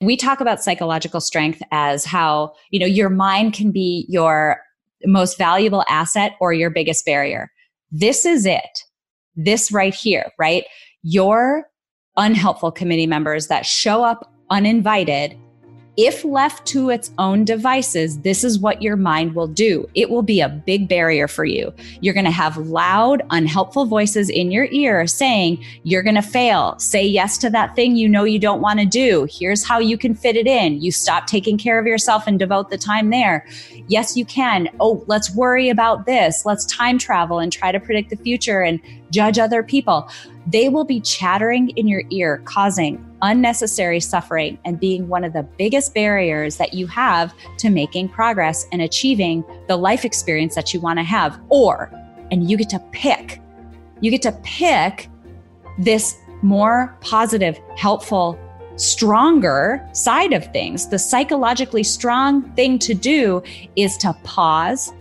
We talk about psychological strength as how, you know, your mind can be your most valuable asset or your biggest barrier. This is it. This right here, right? Your unhelpful committee members that show up uninvited if left to its own devices, this is what your mind will do. It will be a big barrier for you. You're going to have loud, unhelpful voices in your ear saying, You're going to fail. Say yes to that thing you know you don't want to do. Here's how you can fit it in. You stop taking care of yourself and devote the time there. Yes, you can. Oh, let's worry about this. Let's time travel and try to predict the future and judge other people. They will be chattering in your ear, causing unnecessary suffering and being one of the biggest barriers that you have to making progress and achieving the life experience that you want to have. Or, and you get to pick, you get to pick this more positive, helpful, stronger side of things. The psychologically strong thing to do is to pause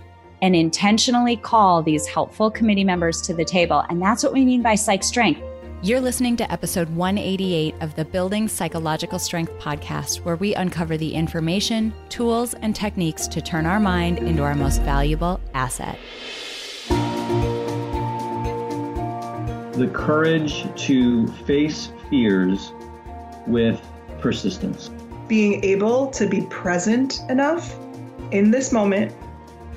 and intentionally call these helpful committee members to the table. And that's what we mean by psych strength. You're listening to episode 188 of the Building Psychological Strength podcast, where we uncover the information, tools, and techniques to turn our mind into our most valuable asset. The courage to face fears with persistence. Being able to be present enough in this moment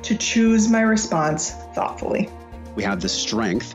to choose my response thoughtfully. We have the strength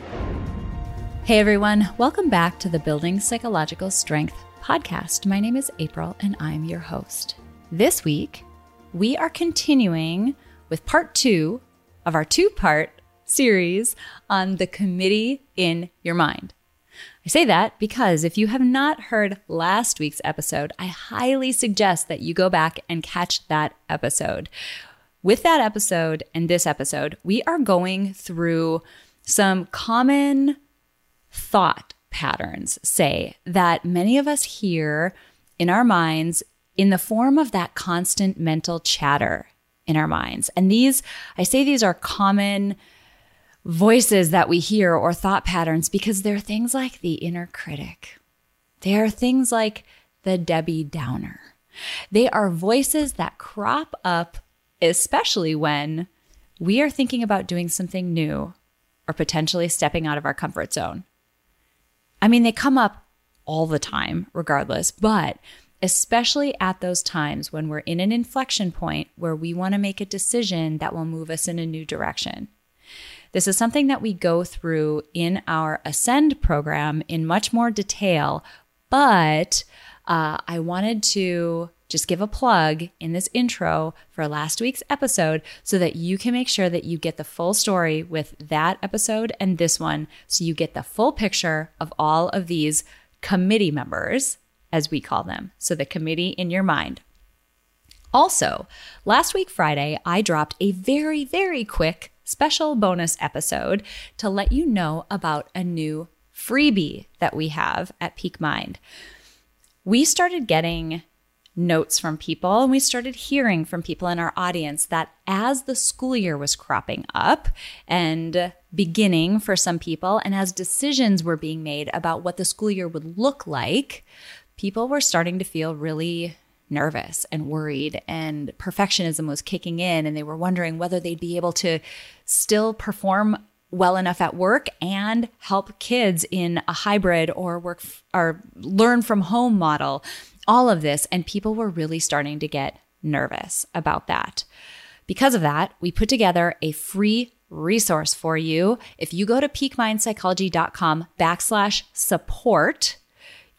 Hey everyone, welcome back to the Building Psychological Strength podcast. My name is April and I'm your host. This week, we are continuing with part two of our two part series on the committee in your mind. I say that because if you have not heard last week's episode, I highly suggest that you go back and catch that episode. With that episode and this episode, we are going through some common thought patterns say that many of us hear in our minds in the form of that constant mental chatter in our minds. And these, I say these are common voices that we hear or thought patterns because they're things like the inner critic. They are things like the Debbie Downer. They are voices that crop up, especially when we are thinking about doing something new or potentially stepping out of our comfort zone. I mean, they come up all the time, regardless, but especially at those times when we're in an inflection point where we want to make a decision that will move us in a new direction. This is something that we go through in our Ascend program in much more detail, but uh, I wanted to just give a plug in this intro for last week's episode so that you can make sure that you get the full story with that episode and this one. So you get the full picture of all of these committee members, as we call them. So the committee in your mind. Also, last week, Friday, I dropped a very, very quick special bonus episode to let you know about a new freebie that we have at Peak Mind. We started getting notes from people and we started hearing from people in our audience that as the school year was cropping up and beginning for some people and as decisions were being made about what the school year would look like people were starting to feel really nervous and worried and perfectionism was kicking in and they were wondering whether they'd be able to still perform well enough at work and help kids in a hybrid or work f- or learn from home model all of this. And people were really starting to get nervous about that. Because of that, we put together a free resource for you. If you go to peakmindpsychology.com backslash support,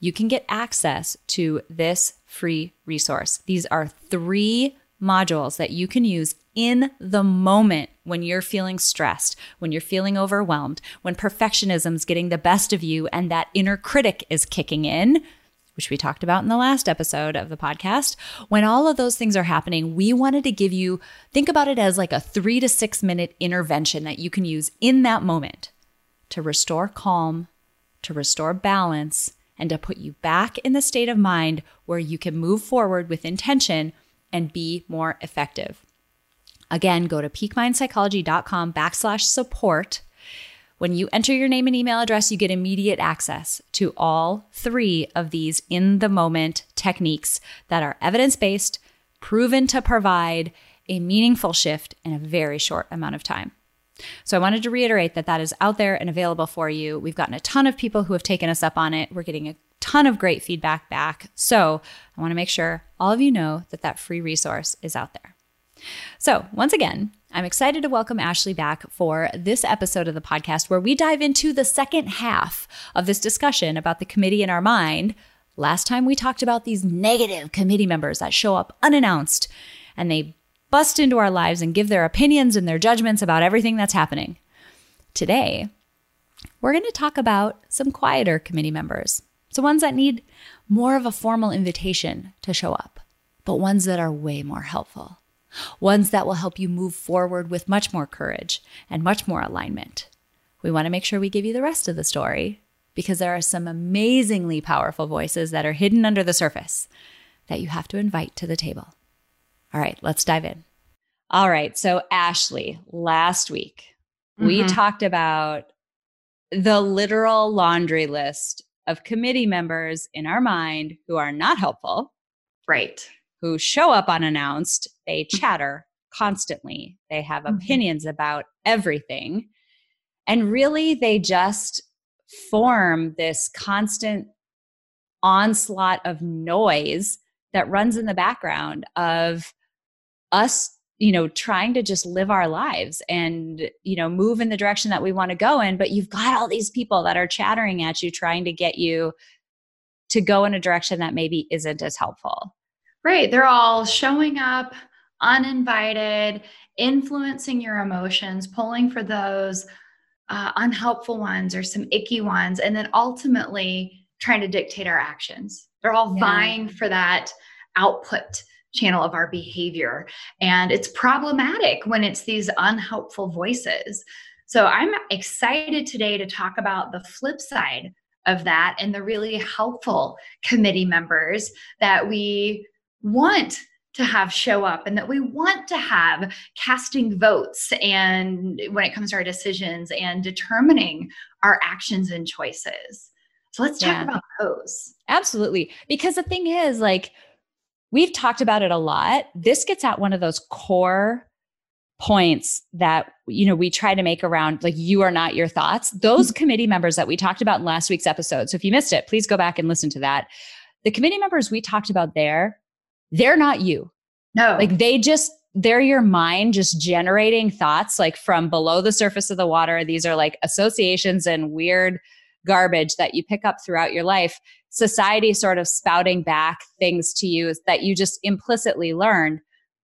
you can get access to this free resource. These are three modules that you can use in the moment when you're feeling stressed, when you're feeling overwhelmed, when perfectionism's getting the best of you and that inner critic is kicking in which we talked about in the last episode of the podcast, when all of those things are happening, we wanted to give you think about it as like a three to six minute intervention that you can use in that moment to restore calm, to restore balance, and to put you back in the state of mind where you can move forward with intention and be more effective. Again, go to peakmindpsychology.com backslash support. When you enter your name and email address, you get immediate access to all three of these in the moment techniques that are evidence based, proven to provide a meaningful shift in a very short amount of time. So I wanted to reiterate that that is out there and available for you. We've gotten a ton of people who have taken us up on it. We're getting a ton of great feedback back. So I want to make sure all of you know that that free resource is out there. So, once again, I'm excited to welcome Ashley back for this episode of the podcast where we dive into the second half of this discussion about the committee in our mind. Last time we talked about these negative committee members that show up unannounced and they bust into our lives and give their opinions and their judgments about everything that's happening. Today, we're going to talk about some quieter committee members. So, ones that need more of a formal invitation to show up, but ones that are way more helpful ones that will help you move forward with much more courage and much more alignment. We want to make sure we give you the rest of the story because there are some amazingly powerful voices that are hidden under the surface that you have to invite to the table. All right, let's dive in. All right, so Ashley, last week mm-hmm. we talked about the literal laundry list of committee members in our mind who are not helpful. Right who show up unannounced. They mm-hmm. chatter constantly, they have mm-hmm. opinions about everything. And really, they just form this constant onslaught of noise that runs in the background of us you know trying to just live our lives and you know move in the direction that we want to go in but you've got all these people that are chattering at you trying to get you to go in a direction that maybe isn't as helpful Right. They're all showing up uninvited, influencing your emotions, pulling for those uh, unhelpful ones or some icky ones, and then ultimately trying to dictate our actions. They're all yeah. vying for that output channel of our behavior. And it's problematic when it's these unhelpful voices. So I'm excited today to talk about the flip side of that and the really helpful committee members that we want to have show up and that we want to have casting votes and when it comes to our decisions and determining our actions and choices. So let's talk yeah. about those. Absolutely. Because the thing is, like, we've talked about it a lot. This gets at one of those core points that you know we try to make around like you are not your thoughts those mm-hmm. committee members that we talked about in last week's episode so if you missed it please go back and listen to that the committee members we talked about there they're not you. No. Like they just, they're your mind just generating thoughts like from below the surface of the water. These are like associations and weird garbage that you pick up throughout your life. Society sort of spouting back things to you that you just implicitly learned.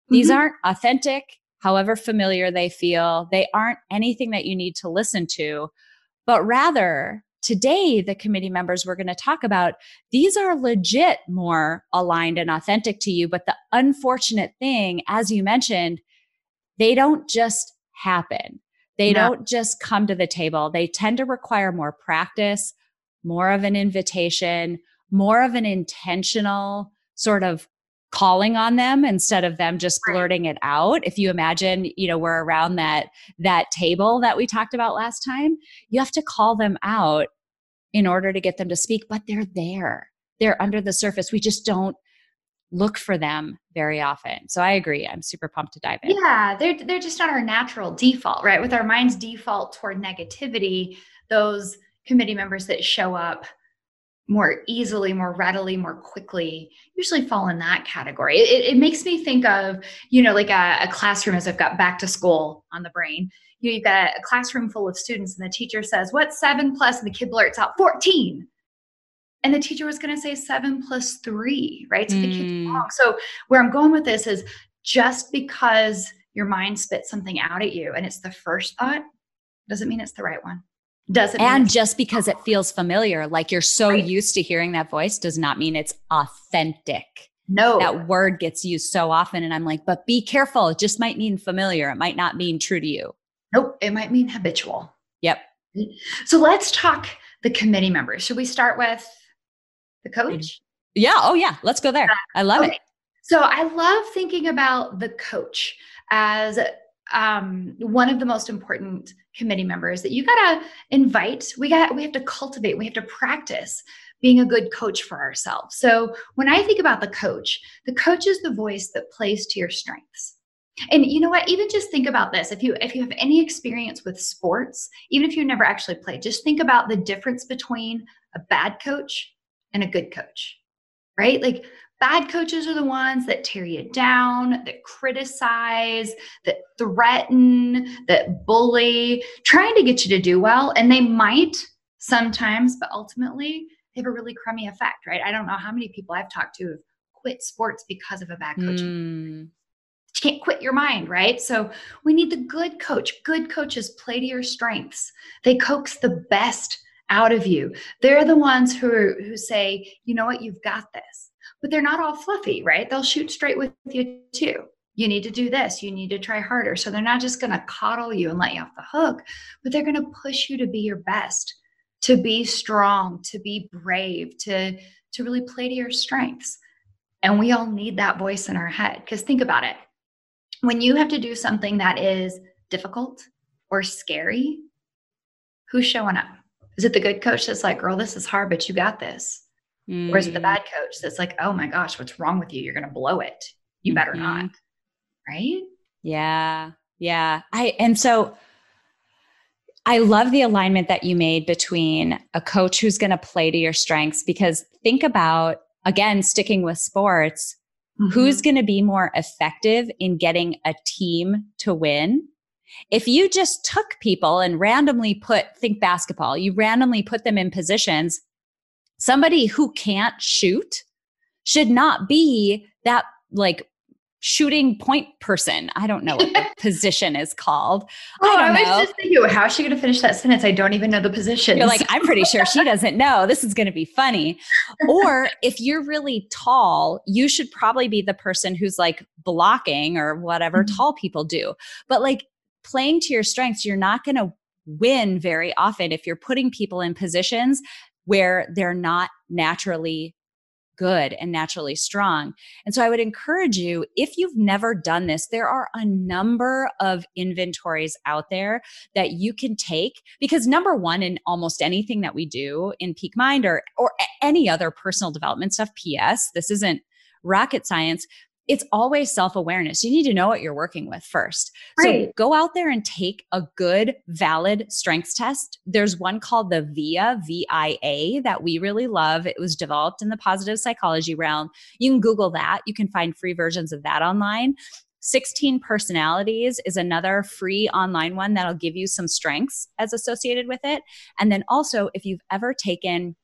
These mm-hmm. aren't authentic, however familiar they feel. They aren't anything that you need to listen to, but rather today the committee members we're going to talk about these are legit more aligned and authentic to you but the unfortunate thing as you mentioned they don't just happen. They no. don't just come to the table. They tend to require more practice more of an invitation more of an intentional sort of calling on them instead of them just blurting it out. If you imagine you know we're around that that table that we talked about last time you have to call them out in order to get them to speak, but they're there. They're under the surface. We just don't look for them very often. So I agree. I'm super pumped to dive in. Yeah, they're they're just not our natural default, right? With our mind's default toward negativity, those committee members that show up more easily, more readily, more quickly, usually fall in that category. It, it makes me think of, you know, like a, a classroom as I've got back to school on the brain you know, you've got a classroom full of students and the teacher says, what's seven plus? And the kid blurts out 14. And the teacher was going to say seven plus three, right? So mm. the kid's hmm. wrong. So where I'm going with this is just because your mind spits something out at you and it's the first thought doesn't mean it's the right one. Doesn't and just because it feels familiar, like you're so right. used to hearing that voice, does not mean it's authentic. No. That word gets used so often. And I'm like, but be careful. It just might mean familiar. It might not mean true to you. Nope. It might mean habitual. Yep. So let's talk the committee members. Should we start with the coach? Yeah. Oh, yeah. Let's go there. I love okay. it. So I love thinking about the coach as um, one of the most important committee members that you gotta invite. We got we have to cultivate. We have to practice being a good coach for ourselves. So when I think about the coach, the coach is the voice that plays to your strengths. And you know what? Even just think about this. If you if you have any experience with sports, even if you never actually played, just think about the difference between a bad coach and a good coach. Right? Like bad coaches are the ones that tear you down, that criticize, that threaten, that bully, trying to get you to do well, and they might sometimes, but ultimately they have a really crummy effect, right? I don't know how many people I've talked to have quit sports because of a bad coach. Mm. Can't quit your mind, right? So we need the good coach. Good coaches play to your strengths. They coax the best out of you. They're the ones who who say, "You know what? You've got this." But they're not all fluffy, right? They'll shoot straight with you too. You need to do this. You need to try harder. So they're not just going to coddle you and let you off the hook, but they're going to push you to be your best to be strong, to be brave, to to really play to your strengths. And we all need that voice in our head because think about it. When you have to do something that is difficult or scary, who's showing up? Is it the good coach that's like, girl, this is hard, but you got this? Mm. Or is it the mm. bad coach that's like, oh my gosh, what's wrong with you? You're going to blow it. You better mm-hmm. not. Right? Yeah. Yeah. I, and so I love the alignment that you made between a coach who's going to play to your strengths because think about, again, sticking with sports, mm-hmm. who's going to be more effective in getting a team to win? If you just took people and randomly put, think basketball, you randomly put them in positions, somebody who can't shoot should not be that like shooting point person. I don't know what the position is called. Oh, I, I was know. just thinking, how is she going to finish that sentence? I don't even know the position. You're like, I'm pretty sure she doesn't know. This is going to be funny. or if you're really tall, you should probably be the person who's like blocking or whatever mm-hmm. tall people do. But like playing to your strengths, you're not going to win very often if you're putting people in positions where they're not naturally good and naturally strong. And so I would encourage you, if you've never done this, there are a number of inventories out there that you can take because number one, in almost anything that we do in Peak Mind or, or any other personal development stuff, PS, this isn't rocket science it's always self awareness. You need to know what you're working with first. Right. So go out there and take a good, valid strengths test. There's one called the VIA, V I A, that we really love. It was developed in the positive psychology realm. You can Google that. You can find free versions of that online. 16 personalities is another free online one that'll give you some strengths as associated with it. And then also, if you've ever taken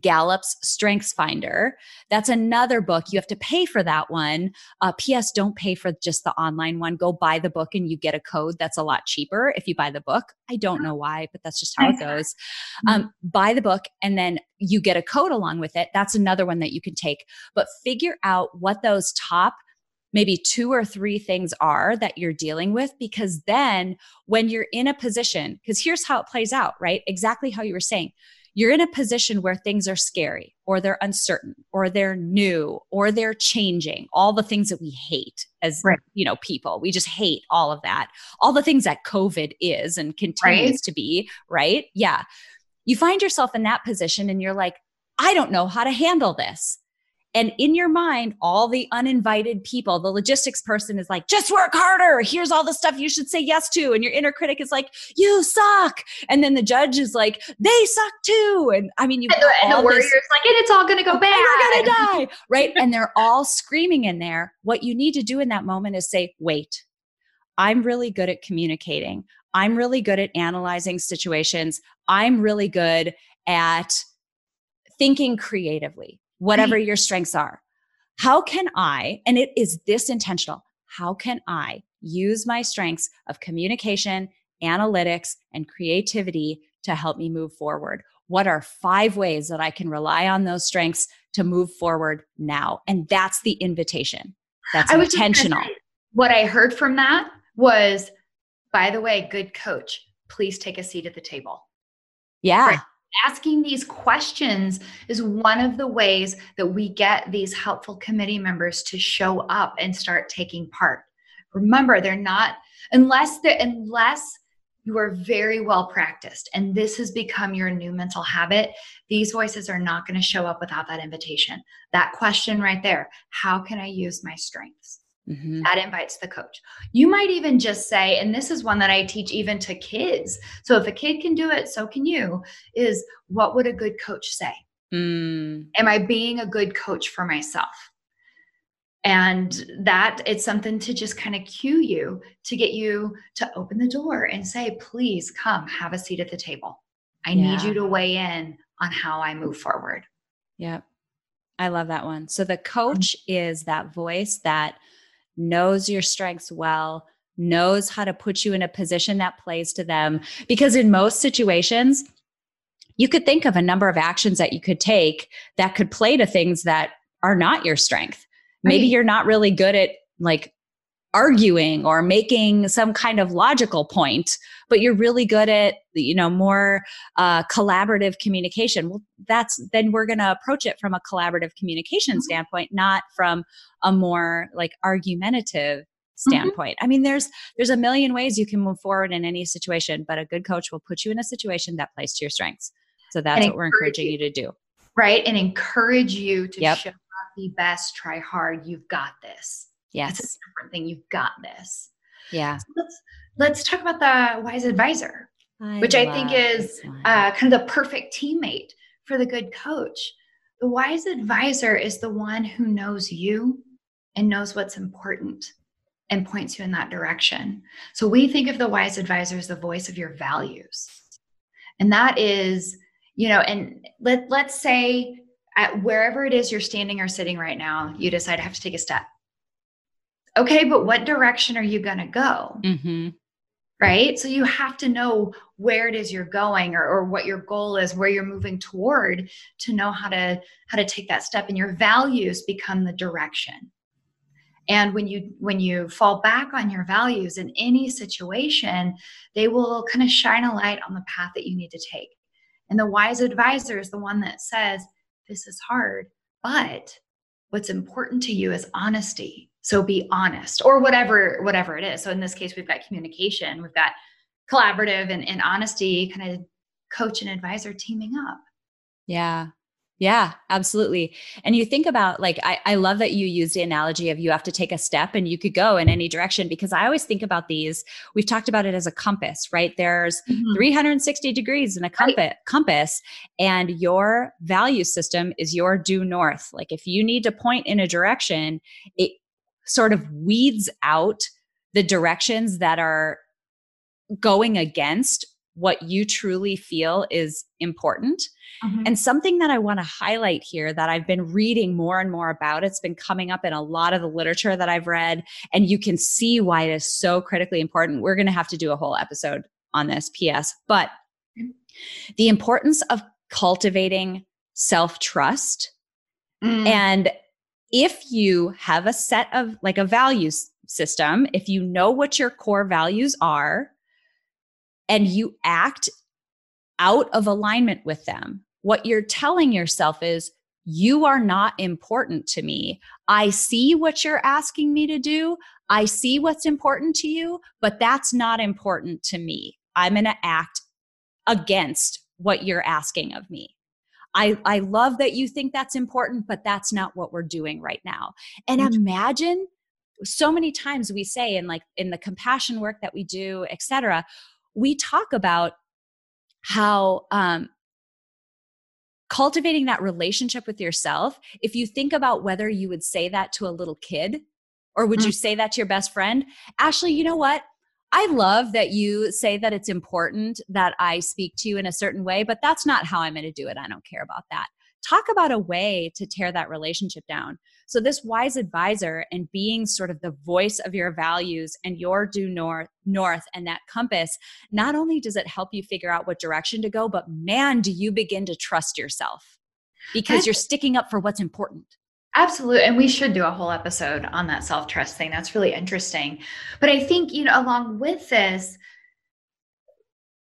Gallup's Strengths Finder. That's another book. You have to pay for that one. Uh, P.S. Don't pay for just the online one. Go buy the book and you get a code that's a lot cheaper if you buy the book. I don't know why, but that's just how it goes. Um, buy the book and then you get a code along with it. That's another one that you can take. But figure out what those top maybe two or three things are that you're dealing with because then when you're in a position because here's how it plays out right exactly how you were saying you're in a position where things are scary or they're uncertain or they're new or they're changing. All the things that we hate as right. you know people we just hate all of that. All the things that covid is and continues right. to be right? Yeah. You find yourself in that position and you're like i don't know how to handle this and in your mind, all the uninvited people, the logistics person is like, just work harder. Here's all the stuff you should say yes to. And your inner critic is like, you suck. And then the judge is like, they suck too. And I mean, you and the, and the warrior's this, like, and it's all going to go bad. We're going to die. Right. and they're all screaming in there. What you need to do in that moment is say, wait, I'm really good at communicating. I'm really good at analyzing situations. I'm really good at thinking creatively whatever right. your strengths are. How can I, and it is this intentional, how can I use my strengths of communication, analytics, and creativity to help me move forward? What are five ways that I can rely on those strengths to move forward now? And that's the invitation. That's I intentional. Say, what I heard from that was, by the way, good coach, please take a seat at the table. Yeah. Right. Asking these questions is one of the ways that we get these helpful committee members to show up and start taking part. Remember, they're not unless they unless you are very well practiced and this has become your new mental habit these voices are not going to show up without that invitation that question right there how can i use my strengths mm-hmm. that invites the coach. You might even just say and this is one that i teach even to kids so if a kid can do it so can you is what would a good coach say? Mm. am i being a good coach for myself? And that it's something to just kind of cue you to get you to open the door and say please come have a seat at the table. I yeah. need you to weigh in on how i move forward. Yep. I love that one. So the coach is that voice that knows your strengths well knows how to put you in a position that plays to them because in most situations you could think of a number of actions that you could take that could play to things that are not your strength Maybe right. you're not really good at like arguing or making some kind of logical point but you're really good at you know more uh, collaborative communication well that's then we're going to approach it from a collaborative communication mm-hmm. standpoint not from a more like argumentative mm-hmm. standpoint mm-hmm. i mean there's there's a million ways you can move forward in any situation but a good coach will put you in a situation that plays to your strengths so that's and what we're encouraging you. you to do right and encourage you to yep. show be best, try hard. You've got this. Yes. It's a different thing. You've got this. Yeah. So let's let's talk about the wise advisor, I which I think is uh, kind of the perfect teammate for the good coach. The wise advisor is the one who knows you and knows what's important and points you in that direction. So we think of the wise advisor as the voice of your values. And that is, you know, and let let's say at wherever it is you're standing or sitting right now, you decide I have to take a step. Okay, but what direction are you going to go? Mm-hmm. Right. So you have to know where it is you're going or, or what your goal is, where you're moving toward to know how to how to take that step and your values become the direction. And when you when you fall back on your values in any situation, they will kind of shine a light on the path that you need to take. And the wise advisor is the one that says, this is hard, but what's important to you is honesty. So be honest or whatever, whatever it is. So in this case, we've got communication, we've got collaborative and, and honesty, kind of coach and advisor teaming up. Yeah. Yeah, absolutely. And you think about like, I, I love that you use the analogy of you have to take a step and you could go in any direction because I always think about these. We've talked about it as a compass, right? There's mm-hmm. 360 degrees in a compass, right. compass, and your value system is your due north. Like, if you need to point in a direction, it sort of weeds out the directions that are going against what you truly feel is important. Mm-hmm. And something that I want to highlight here that I've been reading more and more about, it's been coming up in a lot of the literature that I've read, and you can see why it is so critically important. We're going to have to do a whole episode on this, PS. But the importance of cultivating self trust. Mm. And if you have a set of like a values system, if you know what your core values are, and you act out of alignment with them, what you're telling yourself is, you are not important to me. I see what you're asking me to do. I see what's important to you, but that's not important to me. I'm going to act against what you're asking of me. I, I love that you think that's important, but that's not what we're doing right now. And imagine so many times we say in like in the compassion work that we do, et cetera, we talk about how um, cultivating that relationship with yourself, if you think about whether you would say that to a little kid or would mm-hmm. you say that to your best friend, Ashley, you know what? I love that you say that it's important that I speak to you in a certain way, but that's not how I'm going to do it. I don't care about that. talk about a way to tear that relationship down. So, this wise advisor and being sort of the voice of your values and your due north, north and that compass, not only does it help you figure out what direction to go, but man, do you begin to trust yourself because you're sticking up for what's important. Absolutely. And we should do a whole episode on that self trust thing. That's really interesting. But I think, you know, along with this,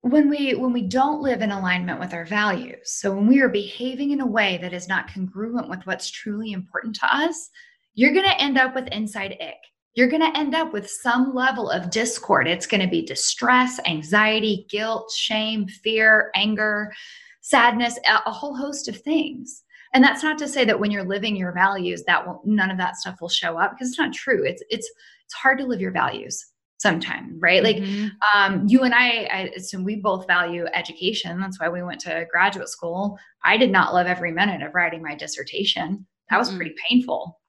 when we when we don't live in alignment with our values so when we are behaving in a way that is not congruent with what's truly important to us you're going to end up with inside ick you're going to end up with some level of discord it's going to be distress anxiety guilt shame fear anger sadness a whole host of things and that's not to say that when you're living your values that will none of that stuff will show up because it's not true. It's it's it's hard to live your values sometime right? Mm-hmm. like um, you and I, I assume we both value education. That's why we went to graduate school. I did not love every minute of writing my dissertation. That was mm-hmm. pretty painful.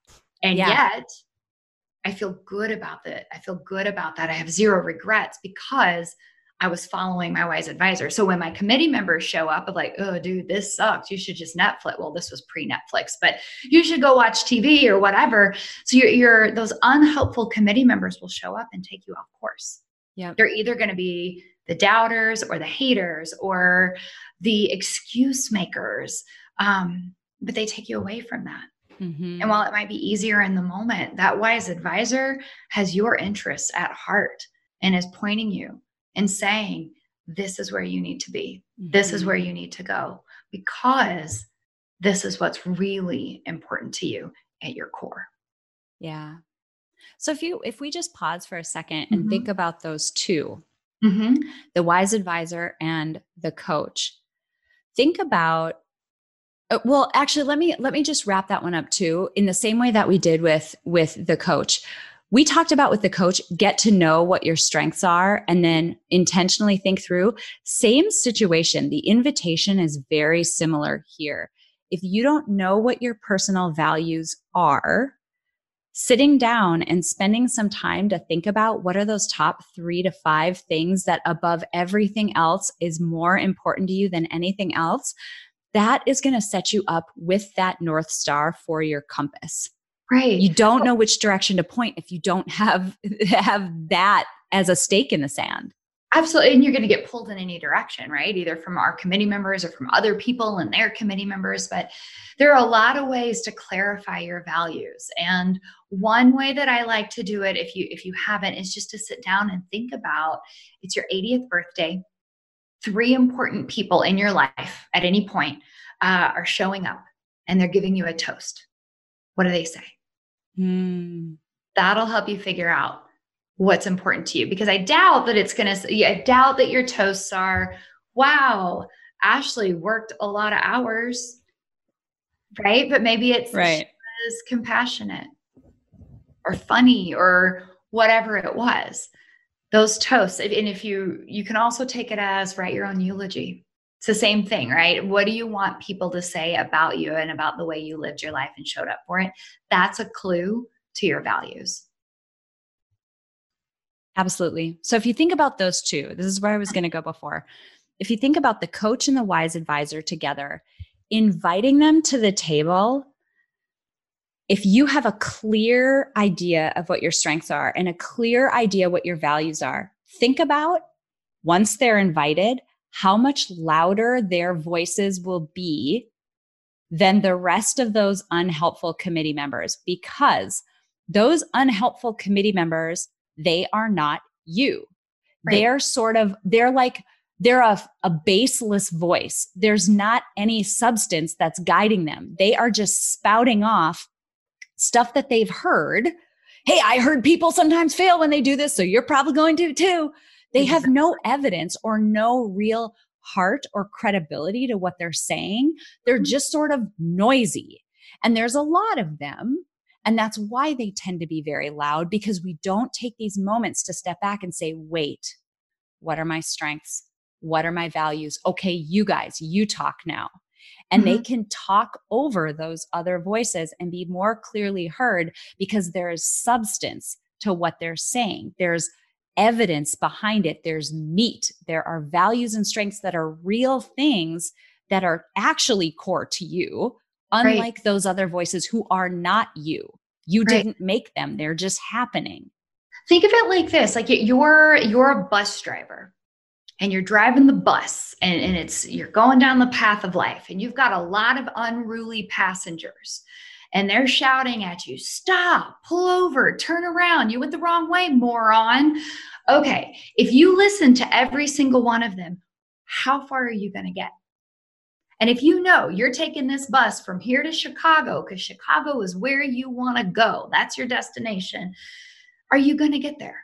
And yeah. yet i feel good about that i feel good about that. I have zero regrets because I was following my wise advisor. So when my committee members show up of like, oh, dude, this sucks. You should just Netflix. Well, this was pre-Netflix, but you should go watch TV or whatever. So you're, you're those unhelpful committee members will show up and take you off course. Yeah. They're either going to be the doubters or the haters or the excuse makers. Um, but they take you away from that. Mm-hmm. And while it might be easier in the moment, that wise advisor has your interests at heart and is pointing you and saying, this is where you need to be. This is where mm-hmm. you need to go because this is what's really important to you at your core. Yeah. So if you if we just pause for a 2nd and mm-hmm. think about those 2 mm-hmm. the wise advisor and the coach, think about uh, well actually let me let me just wrap that one up too in the same way that we did with with the coach we talked about with the coach get to know what your strengths are and then intentionally think through. Same situation. The invitation is very similar here. If you don't know what your personal values are sitting down and spending some time to think about what are those top 3 to 5 things that above everything else is more important to you than anything else that is going to set you up with that north star for your compass Right. You don't know which direction to point if you don't have have that as a stake in the sand. Absolutely. And you're going to get pulled in any direction, right? Either from our committee members or from other people and their committee members. But there are a lot of ways to clarify your values. And one way that I like to do it, if you if you haven't, is just to sit down and think about it's your 80th birthday. Three important people in your life at any point uh, are showing up and they're giving you a toast. What do they say? Mm. That'll help you figure out what's important to you because I doubt that it's going to, I doubt that your toasts are, wow, Ashley worked a lot of hours, right? But maybe it's right. was compassionate or funny or whatever it was. Those toasts, and if you you can also take it as write your own eulogy. It's the same thing, right? What do you want people to say about you and about the way you lived your life and showed up for it? That's a clue to your values. Absolutely. So if you think about those two, this is where I was going to go before. If you think about the coach and the wise advisor together, inviting them to the table, if you have a clear idea of what your strengths are and a clear idea what your values are, think about once they're invited, how much louder their voices will be than the rest of those unhelpful committee members because those unhelpful committee members, they are not you. Right. They're sort of, they're like, they're a, a baseless voice. There's not any substance that's guiding them. They are just spouting off stuff that they've heard. Hey, I heard people sometimes fail when they do this, so you're probably going to too. They have no evidence or no real heart or credibility to what they're saying. They're mm-hmm. just sort of noisy. And there's a lot of them. And that's why they tend to be very loud because we don't take these moments to step back and say, wait, what are my strengths? What are my values? Okay, you guys, you talk now. And mm-hmm. they can talk over those other voices and be more clearly heard because there is substance to what they're saying. There's evidence behind it. There's meat. There are values and strengths that are real things that are actually core to you, unlike right. those other voices who are not you. You right. didn't make them, they're just happening. Think of it like this like you're you're a bus driver and you're driving the bus and, and it's you're going down the path of life and you've got a lot of unruly passengers and they're shouting at you, stop, pull over, turn around. You went the wrong way, moron. Okay, if you listen to every single one of them, how far are you going to get? And if you know you're taking this bus from here to Chicago, because Chicago is where you want to go, that's your destination, are you going to get there?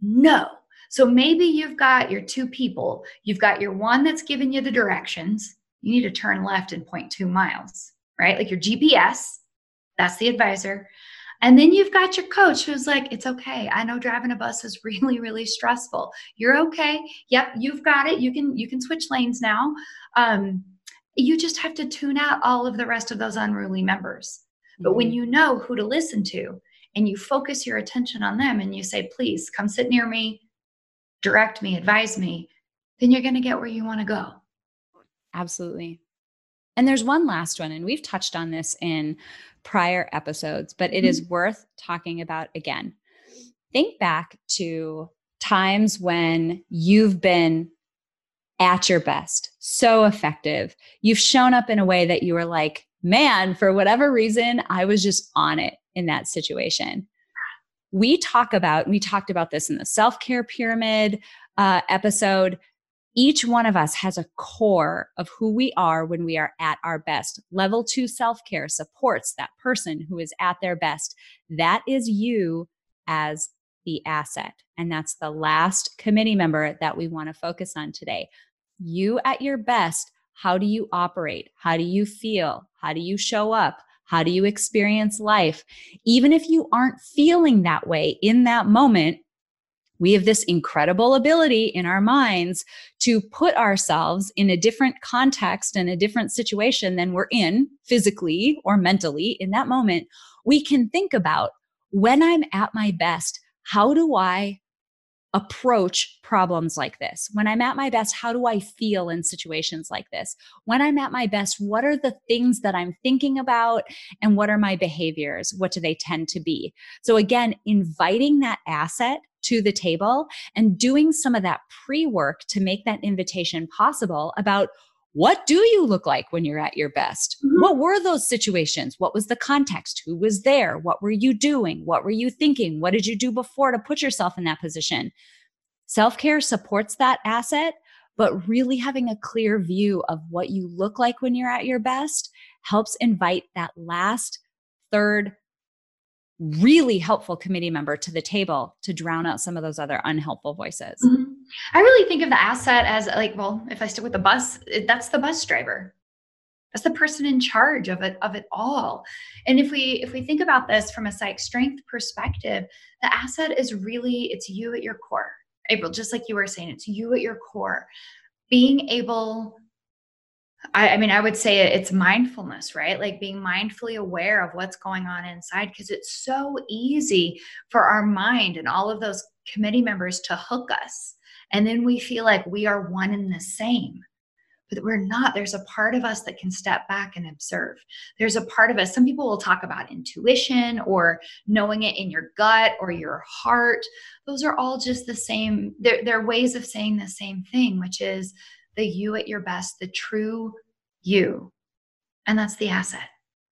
No. So maybe you've got your two people, you've got your one that's giving you the directions. You need to turn left in 0.2 miles, right? Like your GPS, that's the advisor. And then you've got your coach who's like, it's okay. I know driving a bus is really, really stressful. You're okay. Yep, you've got it. You can you can switch lanes now. Um, you just have to tune out all of the rest of those unruly members. But mm-hmm. when you know who to listen to and you focus your attention on them and you say, please come sit near me, direct me, advise me, then you're going to get where you want to go. Absolutely. And there's one last one, and we've touched on this in prior episodes, but it is mm-hmm. worth talking about again. Think back to times when you've been at your best, so effective. You've shown up in a way that you were like, man, for whatever reason, I was just on it in that situation. We talk about, we talked about this in the self care pyramid uh, episode each one of us has a core of who we are when we are at our best. Level two self care supports that person who is at their best. That is you as the asset. And that's the last committee member that we want to focus on today. You at your best, how do you operate? How do you feel? How do you show up? How do you experience life? Even if you aren't feeling that way in that moment, we have this incredible ability in our minds to put ourselves in a different context and a different situation than we're in physically or mentally in that moment. We can think about when I'm at my best, how do I approach problems like this? When I'm at my best, how do I feel in situations like this? When I'm at my best, what are the things that I'm thinking about and what are my behaviors? What do they tend to be? So, again, inviting that asset to the table and doing some of that pre work to make that invitation possible about what do you look like when you're at your best? Mm-hmm. What were those situations? What was the context? Who was there? What were you doing? What were you thinking? What did you do before to put yourself in that position? Self care supports that asset, but really having a clear view of what you look like when you're at your best helps invite that last, third, really helpful committee member to the table to drown out some of those other unhelpful voices. Mm-hmm. I really think of the asset as like, well, if I stick with the bus, that's the bus driver. That's the person in charge of it of it all. And if we if we think about this from a psych strength perspective, the asset is really it's you at your core. April, just like you were saying, it's you at your core. Being able I, I, mean, I would say it's mindfulness, right? Like being mindfully aware of what's going on inside because it's so easy for our mind and all of those committee members to hook us. And then we feel like we are one and the same. But we're not. There's a part of us that can step back and observe. There's a part of us, some people will talk about intuition or knowing it in your gut or your heart. Those are all just the same, they're, they're ways of saying the same thing, which is the you at your best, the true you. And that's the asset.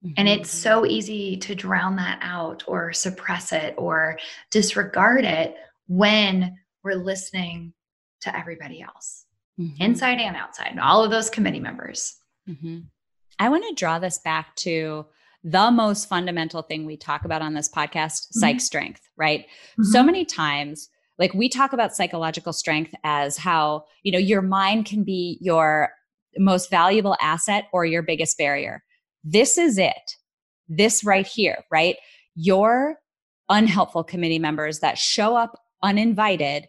Mm-hmm. And it's so easy to drown that out or suppress it or disregard it when we're listening to everybody else, mm-hmm. inside and outside, all of those committee members. Mm-hmm. I want to draw this back to the most fundamental thing we talk about on this podcast psych mm-hmm. strength, right? So mm-hmm. many times like we talk about psychological strength as how you know your mind can be your most valuable asset or your biggest barrier. This is it. This right here right? Your unhelpful committee members that show up uninvited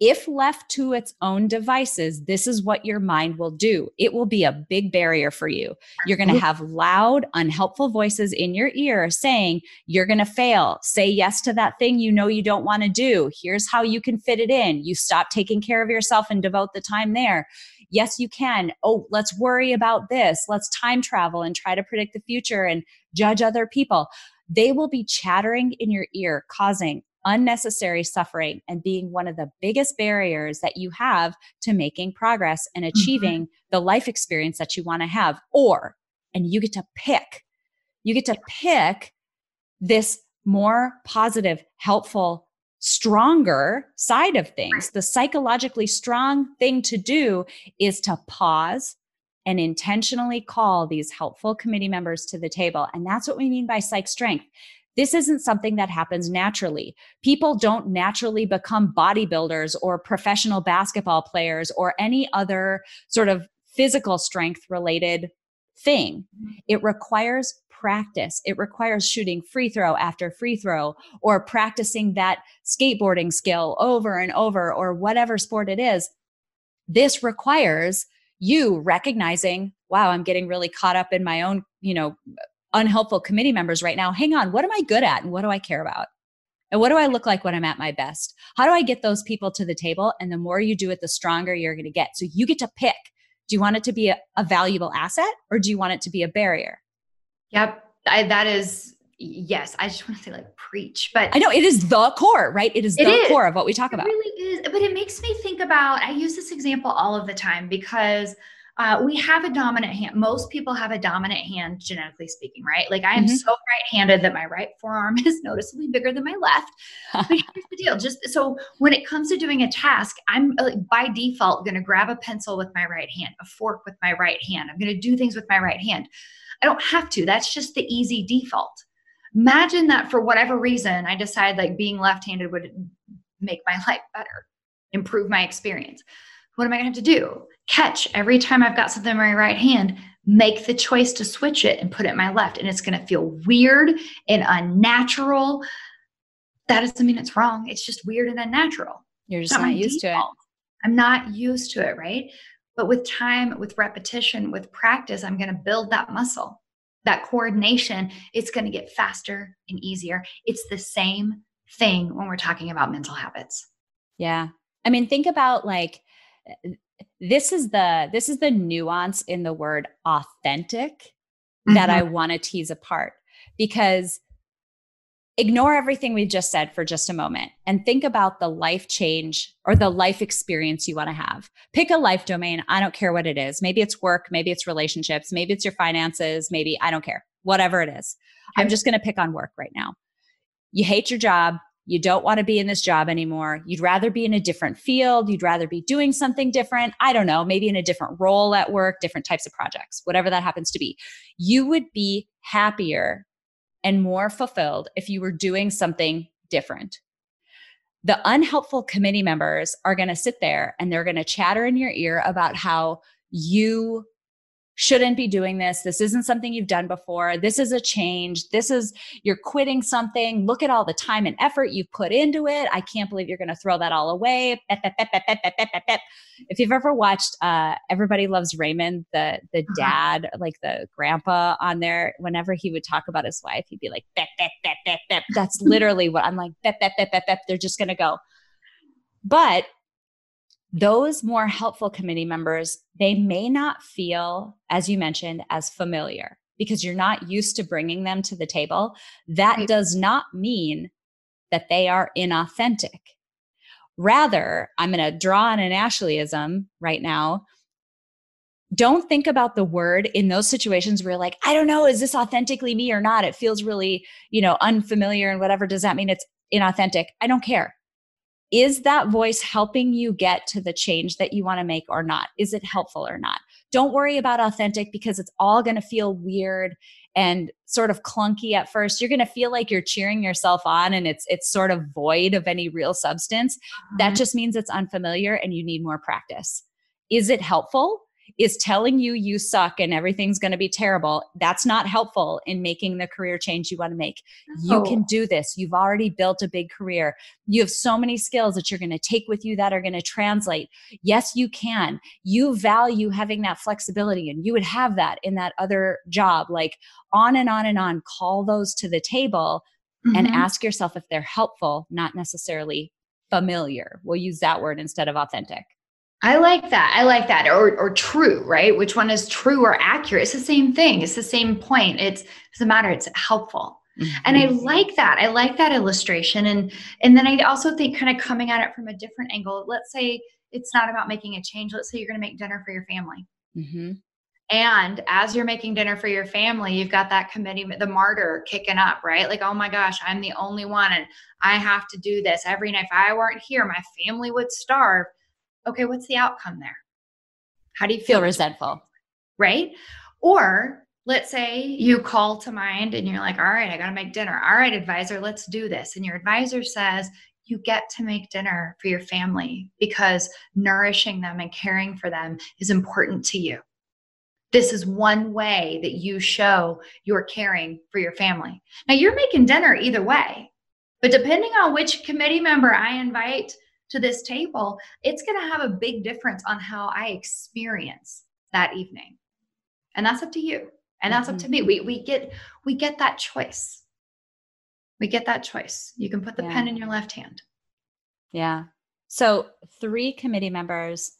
if left to its own devices, this is what your mind will do. It will be a big barrier for you. You're going to mm-hmm. have loud, unhelpful voices in your ear saying, You're going to fail. Say yes to that thing you know you don't want to do. Here's how you can fit it in. You stop taking care of yourself and devote the time there. Yes, you can. Oh, let's worry about this. Let's time travel and try to predict the future and judge other people. They will be chattering in your ear, causing unnecessary suffering and being one of the biggest barriers that you have to making progress and mm-hmm. achieving mm-hmm. the life experience that you want to have. Or, and you get to pick, you get to pick this more positive, helpful, stronger side of things. The psychologically strong thing to do is to pause and intentionally call these helpful committee members to the table. And that's what we mean by psych strength. This isn't something that happens naturally. People don't naturally become bodybuilders or professional basketball players or any other sort of physical strength related thing. It requires practice. It requires shooting free throw after free throw or practicing that skateboarding skill over and over or whatever sport it is. This requires you recognizing, wow, I'm getting really caught up in my own, you know, unhelpful committee members right now. Hang on, what am I good at and what do I care about? And what do I look like when I'm at my best? How do I get those people to the table? And the more you do it, the stronger you're going to get. So you get to pick. Do you want it to be a, a valuable asset or do you want it to be a barrier? Yep. I, that is, yes. I just want to say like preach, but I know it is the core, right? It is the it is. core of what we talk it about. really is. But it makes me think about, I use this example all of the time because uh, we have a dominant hand. Most people have a dominant hand, genetically speaking, right? Like I am mm-hmm. so right-handed that my right forearm is noticeably bigger than my left. But here's the deal: just so when it comes to doing a task, I'm like, by default going to grab a pencil with my right hand, a fork with my right hand. I'm going to do things with my right hand. I don't have to. That's just the easy default. Imagine that for whatever reason, I decide like being left-handed would make my life better, improve my experience. What am I going to have to do? catch every time I've got something in my right hand, make the choice to switch it and put it in my left. And it's going to feel weird and unnatural. That doesn't mean it's wrong. It's just weird and unnatural. You're just not, not used default. to it. I'm not used to it, right? But with time, with repetition, with practice, I'm going to build that muscle, that coordination. It's going to get faster and easier. It's the same thing when we're talking about mental habits. Yeah. I mean, think about like this is the this is the nuance in the word authentic mm-hmm. that I mm-hmm. want to tease apart because ignore everything we've just said for just a moment and think about the life change or the life experience you want to have. Pick a life domain. I don't care what it is. Maybe it's work, maybe it's relationships, maybe it's your finances, maybe I don't care. Whatever it is. I'm just going to pick on work right now. You hate your job, you don't want to be in this job anymore. You'd rather be in a different field. You'd rather be doing something different. I don't know, maybe in a different role at work, different types of projects, whatever that happens to be. You would be happier and more fulfilled if you were doing something different. The unhelpful committee members are going to sit there and they're going to chatter in your ear about how you shouldn't be doing this. This isn't something you've done before. This is a change. This is, you're quitting something. Look at all the time and effort you've put into it. I can't believe you're going to throw that all away. If you've ever watched uh, Everybody Loves Raymond, the, the uh-huh. dad, like the grandpa on there, whenever he would talk about his wife, he'd be like, that's literally what I'm like, they're just going to go. But those more helpful committee members, they may not feel, as you mentioned, as familiar because you're not used to bringing them to the table. That right. does not mean that they are inauthentic. Rather, I'm going to draw on an Ashleyism right now. Don't think about the word in those situations where you're like, I don't know, is this authentically me or not? It feels really, you know, unfamiliar and whatever. Does that mean it's inauthentic? I don't care is that voice helping you get to the change that you want to make or not? Is it helpful or not? Don't worry about authentic because it's all going to feel weird and sort of clunky at first. You're going to feel like you're cheering yourself on and it's it's sort of void of any real substance. That uh-huh. just means it's unfamiliar and you need more practice. Is it helpful? Is telling you you suck and everything's going to be terrible, that's not helpful in making the career change you want to make. You can do this. You've already built a big career. You have so many skills that you're going to take with you that are going to translate. Yes, you can. You value having that flexibility and you would have that in that other job. Like on and on and on, call those to the table mm-hmm. and ask yourself if they're helpful, not necessarily familiar. We'll use that word instead of authentic. I like that. I like that. Or or true, right? Which one is true or accurate? It's the same thing. It's the same point. It's it doesn't matter. It's helpful. Mm-hmm. And I like that. I like that illustration. And and then I also think kind of coming at it from a different angle. Let's say it's not about making a change. Let's say you're going to make dinner for your family. Mm-hmm. And as you're making dinner for your family, you've got that committee, the martyr kicking up, right? Like, oh my gosh, I'm the only one and I have to do this every night. If I weren't here, my family would starve. Okay, what's the outcome there? How do you feel? feel resentful? Right? Or let's say you call to mind and you're like, all right, I got to make dinner. All right, advisor, let's do this. And your advisor says, you get to make dinner for your family because nourishing them and caring for them is important to you. This is one way that you show you're caring for your family. Now, you're making dinner either way, but depending on which committee member I invite to this table, it's going to have a big difference on how I experience that evening. And that's up to you. And that's mm-hmm. up to me. We, we get we get that choice. We get that choice. You can put the yeah. pen in your left hand. Yeah. So, three committee members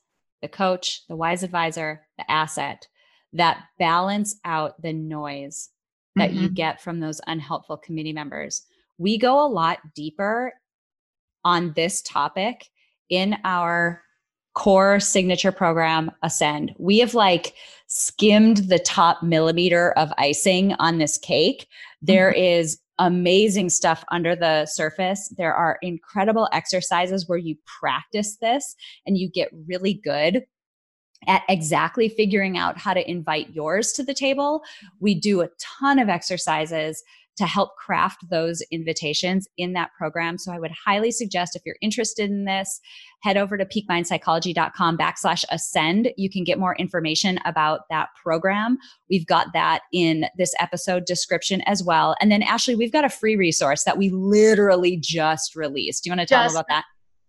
the coach, the wise advisor, the asset that balance out the noise that mm-hmm. you get from those unhelpful committee members. We go a lot deeper on this topic in our core signature program ascend we have like skimmed the top millimeter of icing on this cake There mm-hmm. is amazing stuff under the surface there are incredible exercises where you practice this and you get really good at exactly figuring out how to invite yours to the table. We do a ton of exercises to help craft those invitations in that program. So I would highly suggest if you're interested in this, head over to peakmindpsychology.com backslash ascend. You can get more information about that program. We've got that in this episode description as well. And then Ashley, we've got a free resource that we literally just released. Do you want to talk about that?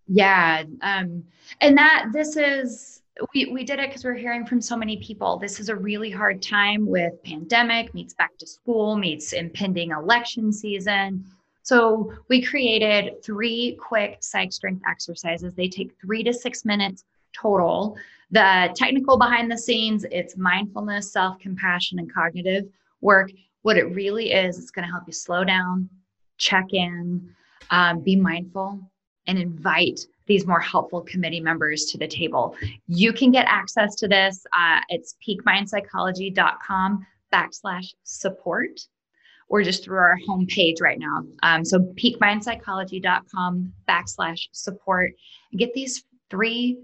Yeah. Um, and that this is we, we did it because we're hearing from so many people. This is a really hard time with pandemic, meets back to school, meets impending election season. So we created three quick psych strength exercises. They take three to six minutes total. The technical behind the scenes, it's mindfulness, self compassion, and cognitive work. What it really is, it's going to help you slow down, check in, um, be mindful, and invite these more helpful committee members to the table. You can get access to this. Uh, it's peakmindpsychology.com backslash support or just through our homepage right now. Um, so peakmindpsychology.com backslash support. Get these three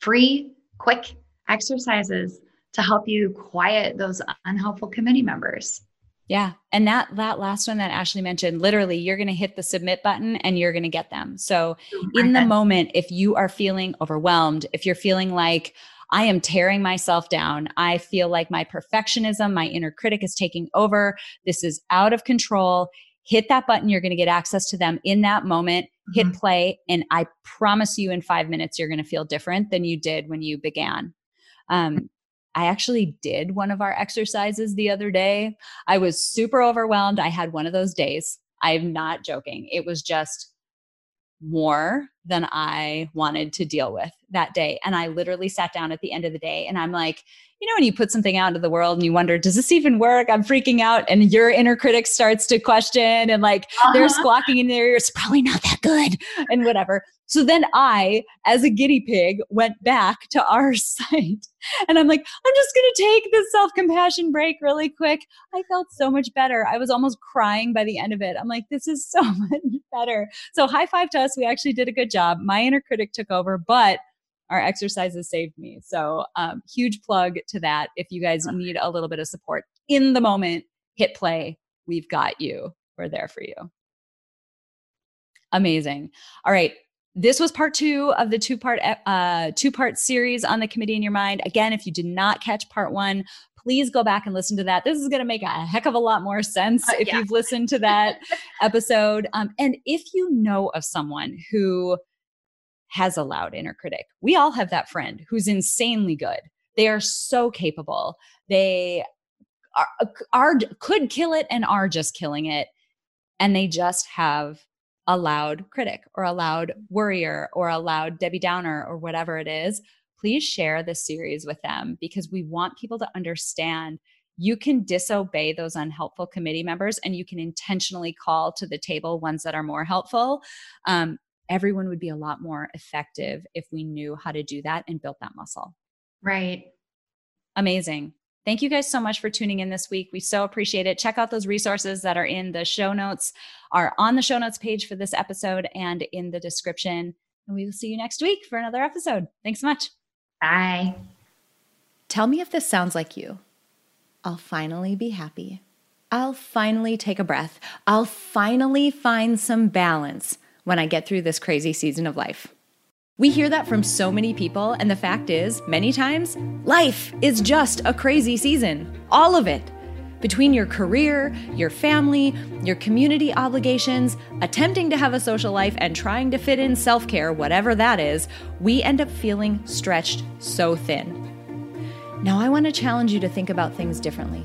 free, quick exercises to help you quiet those unhelpful committee members. Yeah. And that that last one that Ashley mentioned, literally you're going to hit the submit button and you're going to get them. So in the moment if you are feeling overwhelmed, if you're feeling like I am tearing myself down, I feel like my perfectionism, my inner critic is taking over, this is out of control, hit that button, you're going to get access to them in that moment. Hit mm-hmm. play and I promise you in 5 minutes you're going to feel different than you did when you began. Um, I actually did one of our exercises the other day. I was super overwhelmed. I had one of those days. I'm not joking. It was just more than I wanted to deal with that day. And I literally sat down at the end of the day and I'm like, you know, when you put something out into the world and you wonder, does this even work? I'm freaking out. And your inner critic starts to question and like uh-huh. they're squawking in their ears, probably not that good and whatever. So then I, as a guinea pig, went back to our site and I'm like, I'm just going to take this self compassion break really quick. I felt so much better. I was almost crying by the end of it. I'm like, this is so much better. So high five to us. We actually did a good job. My inner critic took over, but our exercises saved me. So, um, huge plug to that. If you guys need a little bit of support in the moment, hit play. We've got you. We're there for you. Amazing. All right. This was part two of the two part uh, two part series on the committee in your mind. Again, if you did not catch part one, please go back and listen to that. This is going to make a heck of a lot more sense uh, if yeah. you've listened to that episode. Um, and if you know of someone who has a loud inner critic. We all have that friend who's insanely good. They are so capable. They are, are could kill it and are just killing it. And they just have a loud critic or a loud worrier or a loud Debbie Downer or whatever it is. please share this series with them because we want people to understand you can disobey those unhelpful committee members and you can intentionally call to the table ones that are more helpful. Um, everyone would be a lot more effective if we knew how to do that and built that muscle. Right. Amazing. Thank you guys so much for tuning in this week. We so appreciate it. Check out those resources that are in the show notes, are on the show notes page for this episode and in the description. And we will see you next week for another episode. Thanks so much. Bye. Tell me if this sounds like you. I'll finally be happy. I'll finally take a breath. I'll finally find some balance when I get through this crazy season of life. We hear that from so many people, and the fact is, many times, life is just a crazy season. All of it. Between your career, your family, your community obligations, attempting to have a social life, and trying to fit in self care, whatever that is, we end up feeling stretched so thin. Now, I want to challenge you to think about things differently.